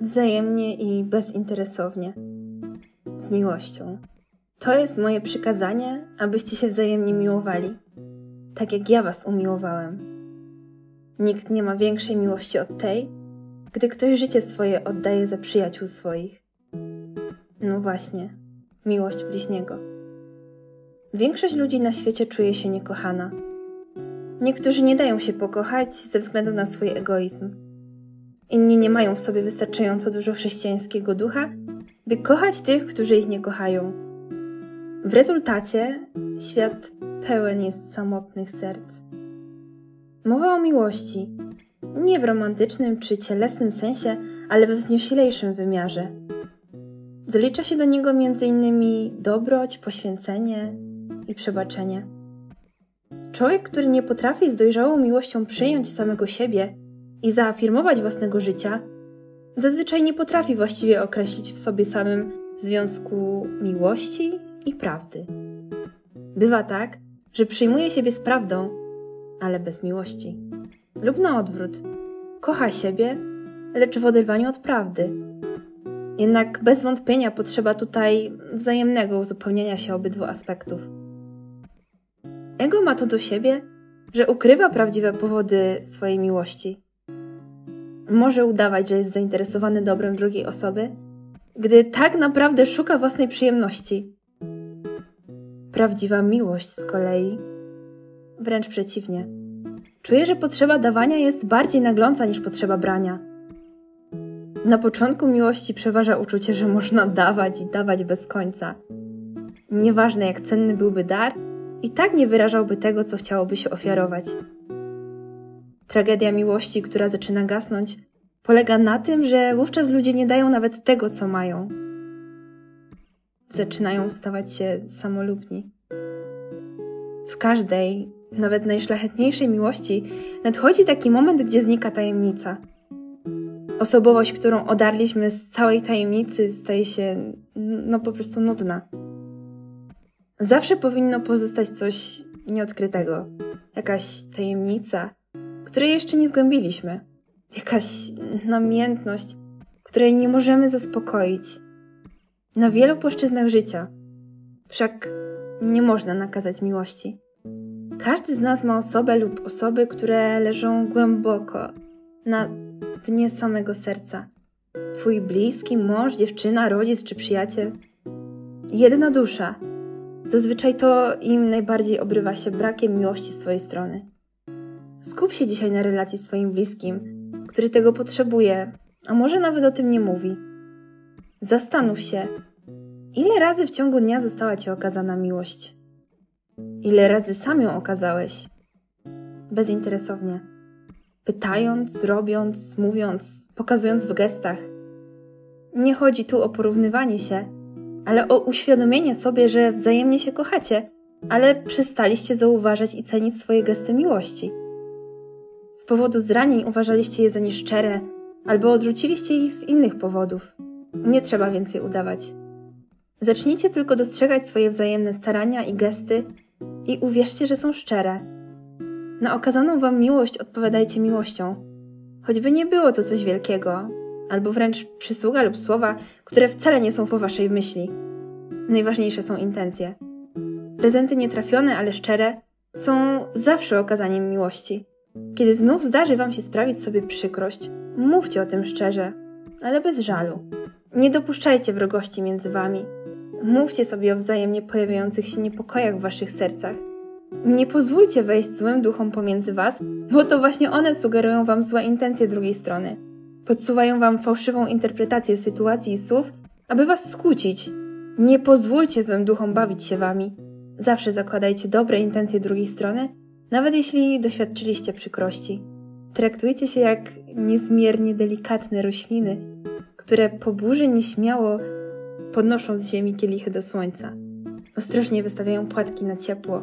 wzajemnie i bezinteresownie, z miłością. To jest moje przykazanie, abyście się wzajemnie miłowali, tak jak ja was umiłowałem. Nikt nie ma większej miłości od tej, gdy ktoś życie swoje oddaje za przyjaciół swoich. No właśnie, miłość bliźniego. Większość ludzi na świecie czuje się niekochana. Niektórzy nie dają się pokochać ze względu na swój egoizm. Inni nie mają w sobie wystarczająco dużo chrześcijańskiego ducha, by kochać tych, którzy ich nie kochają. W rezultacie świat pełen jest samotnych serc. Mowa o miłości, nie w romantycznym czy cielesnym sensie, ale we wznioślejszym wymiarze. Zalicza się do niego m.in. dobroć, poświęcenie i przebaczenie. Człowiek, który nie potrafi z dojrzałą miłością przyjąć samego siebie i zaafirmować własnego życia, zazwyczaj nie potrafi właściwie określić w sobie samym związku miłości i prawdy. Bywa tak, że przyjmuje siebie z prawdą, ale bez miłości. Lub na odwrót. Kocha siebie, lecz w oderwaniu od prawdy. Jednak bez wątpienia potrzeba tutaj wzajemnego uzupełniania się obydwu aspektów. Ego ma to do siebie, że ukrywa prawdziwe powody swojej miłości. Może udawać, że jest zainteresowany dobrem drugiej osoby, gdy tak naprawdę szuka własnej przyjemności. Prawdziwa miłość z kolei wręcz przeciwnie. Czuje, że potrzeba dawania jest bardziej nagląca niż potrzeba brania. Na początku miłości przeważa uczucie, że można dawać i dawać bez końca. Nieważne jak cenny byłby dar, i tak nie wyrażałby tego, co chciałoby się ofiarować. Tragedia miłości, która zaczyna gasnąć, polega na tym, że wówczas ludzie nie dają nawet tego, co mają. Zaczynają stawać się samolubni. W każdej, nawet najszlachetniejszej miłości nadchodzi taki moment, gdzie znika tajemnica. Osobowość, którą odarliśmy z całej tajemnicy, staje się no po prostu nudna. Zawsze powinno pozostać coś nieodkrytego, jakaś tajemnica, której jeszcze nie zgłębiliśmy, jakaś namiętność, której nie możemy zaspokoić. Na wielu płaszczyznach życia, wszak nie można nakazać miłości. Każdy z nas ma osobę lub osoby, które leżą głęboko, na dnie samego serca. Twój bliski, mąż, dziewczyna, rodzic czy przyjaciel. Jedna dusza, Zazwyczaj to im najbardziej obrywa się brakiem miłości z Twojej strony. Skup się dzisiaj na relacji z Twoim bliskim, który tego potrzebuje, a może nawet o tym nie mówi. Zastanów się, ile razy w ciągu dnia została Ci okazana miłość? Ile razy sam ją okazałeś? Bezinteresownie. Pytając, robiąc, mówiąc, pokazując w gestach. Nie chodzi tu o porównywanie się, ale o uświadomienie sobie, że wzajemnie się kochacie, ale przestaliście zauważać i cenić swoje gesty miłości. Z powodu zranień uważaliście je za nieszczere, albo odrzuciliście ich z innych powodów. Nie trzeba więcej udawać. Zacznijcie tylko dostrzegać swoje wzajemne starania i gesty i uwierzcie, że są szczere. Na okazaną wam miłość odpowiadajcie miłością. Choćby nie było to coś wielkiego, albo wręcz przysługa lub słowa, które wcale nie są po waszej myśli. Najważniejsze są intencje. Prezenty nietrafione, ale szczere są zawsze okazaniem miłości. Kiedy znów zdarzy wam się sprawić sobie przykrość, mówcie o tym szczerze, ale bez żalu. Nie dopuszczajcie wrogości między wami. Mówcie sobie o wzajemnie pojawiających się niepokojach w waszych sercach. Nie pozwólcie wejść złym duchom pomiędzy was, bo to właśnie one sugerują wam złe intencje drugiej strony. Podsuwają wam fałszywą interpretację sytuacji i słów, aby was skłócić. Nie pozwólcie złym duchom bawić się wami. Zawsze zakładajcie dobre intencje drugiej strony, nawet jeśli doświadczyliście przykrości. Traktujcie się jak niezmiernie delikatne rośliny, które po burzy nieśmiało podnoszą z ziemi kielichy do słońca. Ostrożnie wystawiają płatki na ciepło.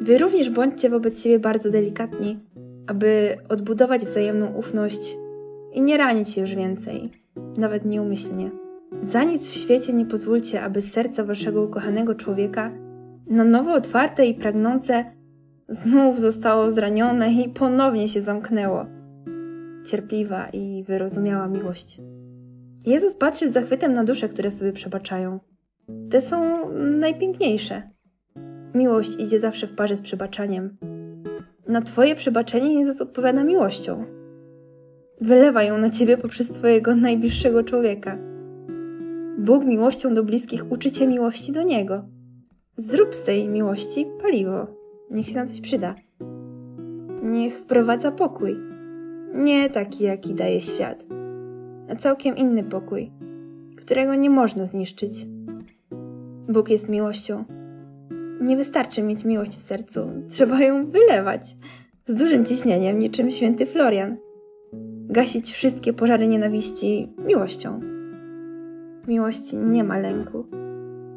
Wy również bądźcie wobec siebie bardzo delikatni, aby odbudować wzajemną ufność i nie ranić się już więcej, nawet nieumyślnie. Za nic w świecie nie pozwólcie, aby serce waszego ukochanego człowieka, na nowo otwarte i pragnące, znów zostało zranione i ponownie się zamknęło. Cierpliwa i wyrozumiała miłość. Jezus patrzy z zachwytem na dusze, które sobie przebaczają. Te są najpiękniejsze. Miłość idzie zawsze w parze z przebaczaniem. Na Twoje przebaczenie Jezus odpowiada miłością. Wylewa ją na Ciebie poprzez Twojego najbliższego człowieka. Bóg miłością do bliskich uczy Cię miłości do Niego. Zrób z tej miłości paliwo. Niech się na coś przyda. Niech wprowadza pokój. Nie taki, jaki daje świat, a całkiem inny pokój, którego nie można zniszczyć. Bóg jest miłością. Nie wystarczy mieć miłość w sercu, trzeba ją wylewać z dużym ciśnieniem, niczym święty Florian. Gasić wszystkie pożary nienawiści miłością. W miłości nie ma lęku,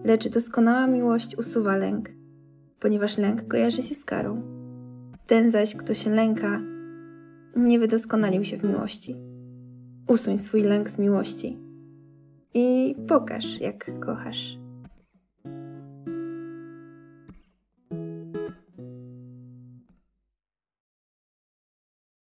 lecz doskonała miłość usuwa lęk, ponieważ lęk kojarzy się z karą. Ten zaś, kto się lęka, nie wydoskonalił się w miłości. Usuń swój lęk z miłości i pokaż, jak kochasz.